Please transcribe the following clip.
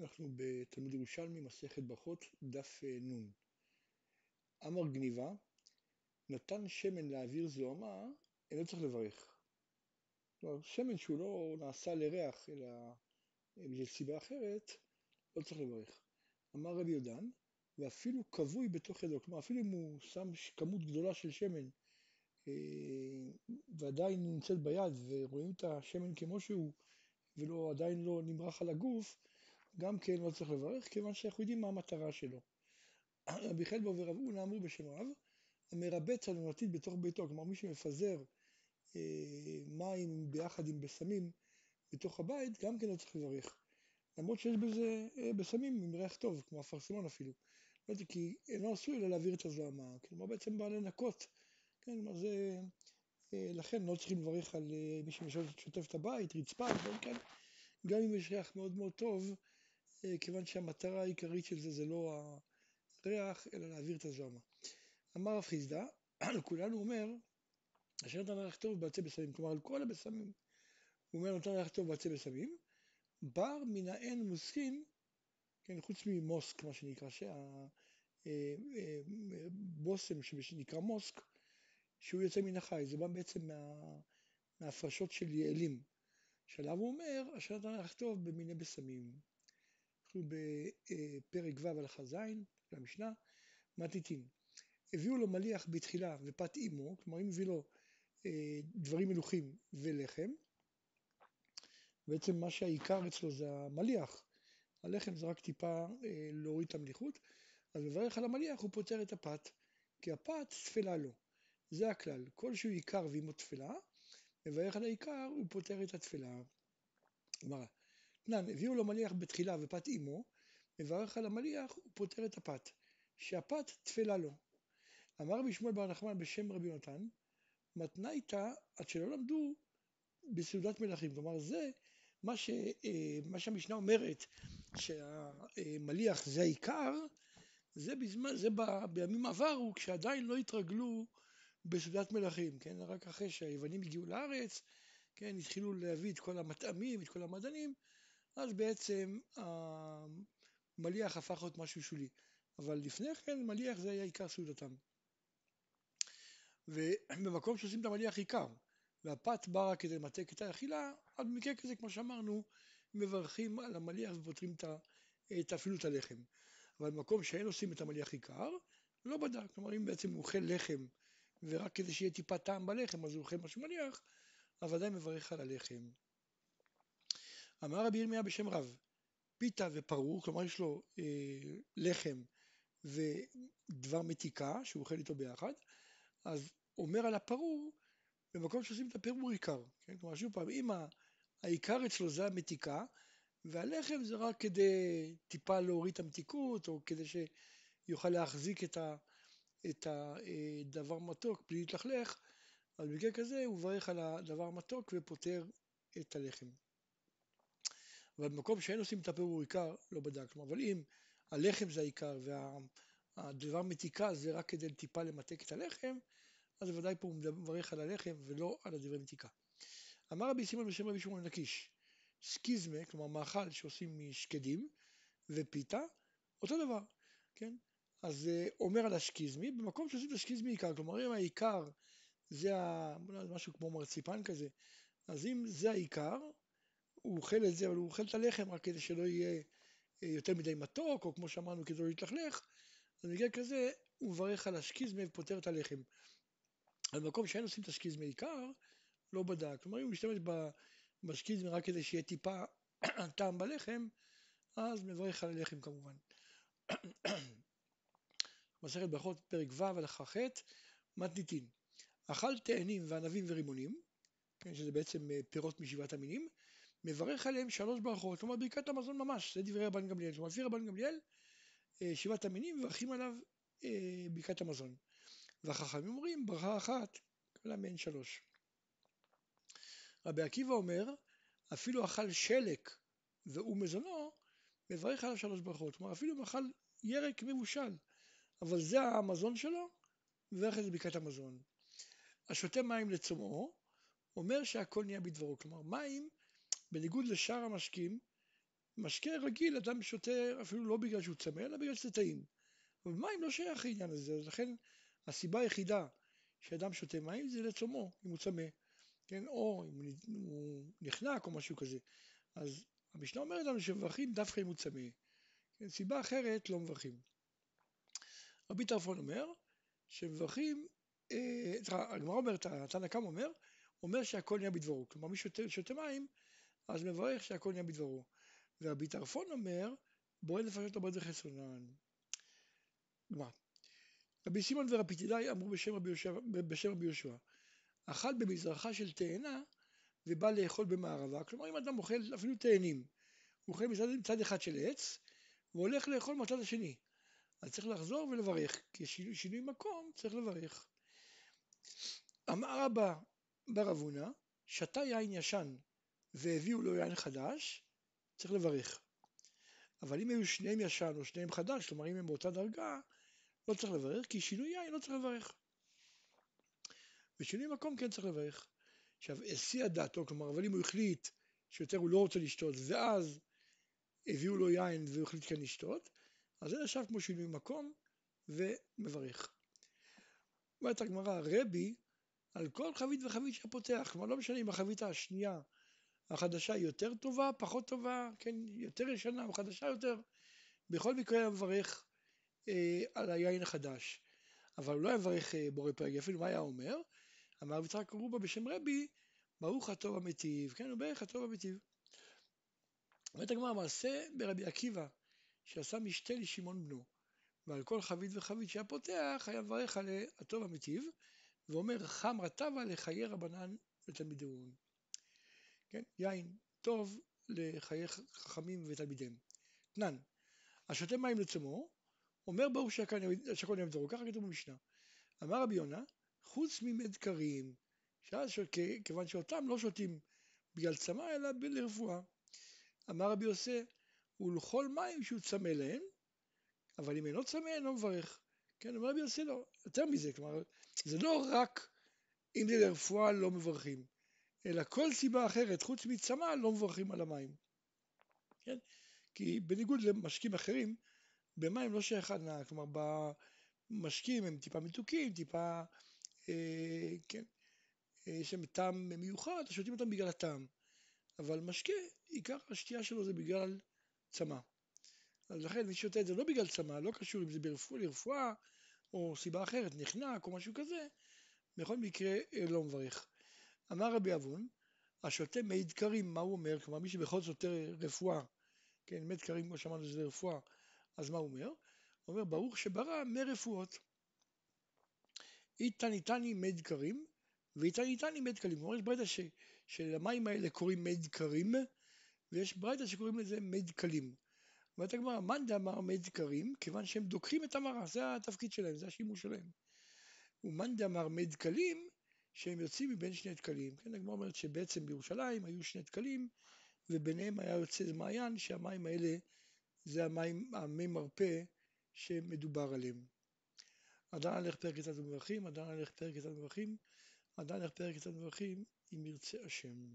אנחנו בתלמוד ירושלמי, מסכת ברכות, דף אה, נ. אמר גניבה, נתן שמן להעביר זוהמה, אינו צריך לברך. כלומר, שמן שהוא לא נעשה לריח, אלא אה, בגלל סיבה אחרת, לא צריך לברך. אמר רבי יודן, ואפילו כבוי בתוך ידו, כלומר אפילו אם הוא שם כמות גדולה של שמן אה, ועדיין נמצאת ביד ורואים את השמן כמו שהוא ולא עדיין לא נמרח על הגוף, גם כן לא צריך לברך, כיוון שאנחנו יודעים מה המטרה שלו. רבי חלבו ורב אונה אמרו בשם רב, המרבץ עלונתית בתוך ביתו, כלומר מי שמפזר אה, מים ביחד עם בשמים בתוך הבית, גם כן לא צריך לברך. למרות שיש בזה אה, בשמים עם ריח טוב, כמו אפרסמון אפילו. לא יודע, כי אינו עשוי אלא להעביר את הזוהמה, כלומר בעצם בא לנקות, כן, כלומר זה, אה, לכן לא צריכים לברך על אה, מי ששוטף את הבית, רצפה, כן, גם אם יש ריח מאוד מאוד טוב, כיוון שהמטרה העיקרית של זה זה לא הריח, אלא להעביר את הזוהמה. אמר רב חיסדא, לכולנו אומר, אשר נתן ריח טוב בעצי בשמים, כלומר על כל הבשמים, הוא אומר נתן ריח טוב בעצי בשמים, בר מן האין מוסקין, כן, חוץ ממוסק, מה שנקרא, שהבושם אה, אה, שנקרא מוסק, שהוא יוצא מן החי, זה בא בעצם מה, מהפרשות של יעלים, שעליו הוא אומר, אשר נתן ריח טוב במיני בשמים. אנחנו בפרק ו' הלכה ז' למשנה, מתיתין. הביאו לו מליח בתחילה ופת אימו, כלומר אם הביא לו אה, דברים מלוכים ולחם, בעצם מה שהעיקר אצלו זה המליח, הלחם זה רק טיפה אה, להוריד את המליחות, אז מברך על המליח הוא פותר את הפת, כי הפת תפלה לו, זה הכלל, כל שהוא עיקר ועימו תפלה, מברך על העיקר הוא פותר את התפלה. גמרא, תנן, הביאו לו מליח בתחילה ופת אימו, מברך על המליח ופותר את הפת, שהפת תפלה לו. אמר רבי שמואל בר נחמן בשם רבי יונתן, מתנייתא עד שלא למדו בסעודת מלכים. כלומר זה מה, ש, אה, מה שהמשנה אומרת, שהמליח זה העיקר, זה, בזמן, זה ב, בימים עברו כשעדיין לא התרגלו בסעודת מלכים, כן? רק אחרי שהיוונים הגיעו לארץ, כן, התחילו להביא את כל המטעמים, את כל המדענים, אז בעצם המליח הפך להיות משהו שולי. אבל לפני כן מליח זה היה עיקר סעודתם. ובמקום שעושים את המליח עיקר, והפת בא רק כדי למתק את האכילה, אז במקרה כזה, כמו שאמרנו, מברכים על המליח ופותרים את אפילו את הלחם. אבל במקום שאין עושים את המליח עיקר, לא בדק. כלומר, אם בעצם הוא אוכל לחם, ורק כדי שיהיה טיפה טעם בלחם, אז הוא אוכל משהו מליח, אז ודאי מברך על הלחם. אמר רבי ירמיה בשם רב, פיתה ופרור, כלומר יש לו אה, לחם ודבר מתיקה שהוא אוכל איתו ביחד, אז אומר על הפרור, במקום שעושים את הפירור עיקר, כן? כלומר שוב פעם, אם העיקר אצלו זה המתיקה, והלחם זה רק כדי טיפה להוריד את המתיקות, או כדי שיוכל להחזיק את, ה, את הדבר מתוק בלי להתלכלך, אז במקרה כזה הוא מברך על הדבר המתוק ופותר את הלחם. אבל במקום שאין עושים את הפירור עיקר, לא בדקנו. אבל אם הלחם זה העיקר והדבר מתיקה זה רק כדי טיפה למתק את הלחם, אז בוודאי פה הוא מברך על הלחם ולא על הדברי מתיקה. אמר רבי סימון בשם רבי שמעון לקיש, סקיזמה, כלומר מאכל שעושים משקדים ופיתה, אותו דבר, כן? אז אה, אומר על השקיזמי, במקום שעושים את השקיזמי עיקר, כלומר אם העיקר זה ה... משהו כמו מרציפן כזה, אז אם זה העיקר, הוא אוכל את זה, אבל הוא אוכל את הלחם רק כדי שלא יהיה אה, יותר מדי מתוק, או כמו שאמרנו, כדי לא להתלכלך, אז במקרה כזה הוא מברך על השקיזמה ופותר את הלחם. על מקום שאין עושים את השקיזמה עיקר, לא בדק. כלומר, אם הוא משתמש בשקיזמה רק כדי שיהיה טיפה טעם בלחם, אז מברך על הלחם כמובן. מסכת ברכות, פרק ו', הלכה ח', מתניתין. אכל תאנים וענבים ורימונים, כן, שזה בעצם אה, פירות משבעת המינים, מברך עליהם שלוש ברכות, כלומר ברכת המזון ממש, זה דברי רבן גמליאל. כלומר לפי רבן גמליאל, אה, שבעת המינים מברכים עליו אה, ברכת המזון. והחכמים אומרים ברכה אחת, כל מהן שלוש. רבי עקיבא אומר, אפילו אכל שלק והוא מזונו, מברך עליו שלוש ברכות. כלומר אפילו אם אכל ירק מבושל, אבל זה המזון שלו, מברך את ברכת המזון. השותה מים לצומאו, אומר שהכל נהיה בדברו. כלומר מים בניגוד לשאר המשקים, משקה רגיל אדם שותה אפילו לא בגלל שהוא צמא, אלא בגלל שזה טעים. אבל מים לא שייך לעניין הזה, לכן הסיבה היחידה שאדם שותה מים זה לצומו, אם הוא צמא, כן, או אם הוא נחנק או משהו כזה. אז המשנה אומרת לנו שמברכים דווקא אם הוא צמא. כן, סיבה אחרת לא מברכים. רבי טרפון אומר שמברכים, אה, הגמרא אומרת, התנא קמא אומר, אומר שהכל נהיה בדברו. כלומר מי שותה מים אז מברך שהכל נהיה בדברו. ורבי טרפון אומר, בורא נפשות הבא חסרונן. גמרא. רבי שמעון ורבי תדאי אמרו בשם רבי יהושע, בשם רבי יהושע, אכל במזרחה של תאנה ובא לאכול במערבה, כלומר אם אדם אוכל אפילו תאנים, הוא אוכל מצד, מצד אחד של עץ והולך לאכול מהצד השני, אז צריך לחזור ולברך, כי שינוי מקום צריך לברך. אמר אבא בר אבונה, שתה יין ישן והביאו לו יין חדש, צריך לברך. אבל אם היו שניהם ישן או שניהם חדש, כלומר אם הם באותה דרגה, לא צריך לברך, כי שינוי יין לא צריך לברך. ושינוי מקום כן צריך לברך. עכשיו, הסיע דעתו, כלומר, אבל אם הוא החליט שיותר הוא לא רוצה לשתות, ואז הביאו לו יין והוא החליט כן לשתות, אז זה נחשב כמו שינוי מקום ומברך. אומרת הגמרא, רבי, על כל חבית וחבית שפותח, כלומר לא משנה אם החבית השנייה החדשה יותר טובה, פחות טובה, כן, יותר ישנה או חדשה יותר, בכל מקרה היה מברך אה, על היין החדש. אבל הוא לא היה מברך אה, בורא פרק אפילו מה היה אומר? אמר יצחק רובה בשם רבי, ברוך הטוב המטיב, כן, הוא ברך הטוב המטיב. אומרת הגמרא, מעשה ברבי עקיבא, שעשה משתה לשמעון בנו, ועל כל חבית וחבית שהיה פותח, היה מברך על הטוב המטיב, ואומר חמרא טבא לחיי רבנן לתלמידי אורון. כן, יין טוב לחיי חכמים ותלמידיהם. תנן, השותה מים לצומו, אומר ברוך שהכל נהיה בדברו, ככה כתוב במשנה. אמר רבי יונה, חוץ ממד קרים, כיוון שאותם לא שותים בגלל צמא אלא לרפואה. אמר רבי יוסי, ולכל מים שהוא צמא להם, אבל אם אינו צמא אינו מברך. כן, אומר רבי יוסי לא, יותר מזה, כלומר, זה לא רק אם זה לרפואה לא מברכים, אלא כל סיבה אחרת חוץ מצמא לא מברכים על המים. כן? כי בניגוד למשקים אחרים, במים לא שייך הנאה, כלומר במשקים הם טיפה מתוקים, טיפה, אה, כן, אה, יש להם טעם מיוחד, שותים אותם בגלל הטעם. אבל משקה, עיקר השתייה שלו זה בגלל צמא. אז לכן מי שותה את זה לא בגלל צמא, לא קשור אם זה ברפואה, לרפואה או סיבה אחרת, נחנק או משהו כזה, בכל מקרה אה, לא מברך. אמר רבי אבון, השותה מי דקרים, מה הוא אומר? כלומר מי שבכל זאת שותה רפואה, כן, מי דקרים כמו שאמרנו שזה רפואה, אז מה הוא אומר? הוא אומר ברוך שברא מי רפואות. איתן איתני מי דקרים ואיתן איתני מי דקלים. כלומר יש ברייתא שלמים האלה קוראים מי דקרים ויש ברייתא שקוראים לזה מי דקלים. אומרת הגמרא, מאן דאמר מי דקרים, כיוון שהם דוקרים את המרה, זה התפקיד שלהם, זה השימוש שלהם. ומאן דאמר מי דקלים, שהם יוצאים מבין שני דקלים. כן, הגמרא אומרת שבעצם בירושלים היו שני דקלים, וביניהם היה יוצא מעיין שהמים האלה זה המים, המי מרפא שמדובר עליהם. עדיין הלך פרק יצד מברכים, עדיין הלך פרק יצד מברכים, עדיין הלך פרק יצד מברכים, אם ירצה השם.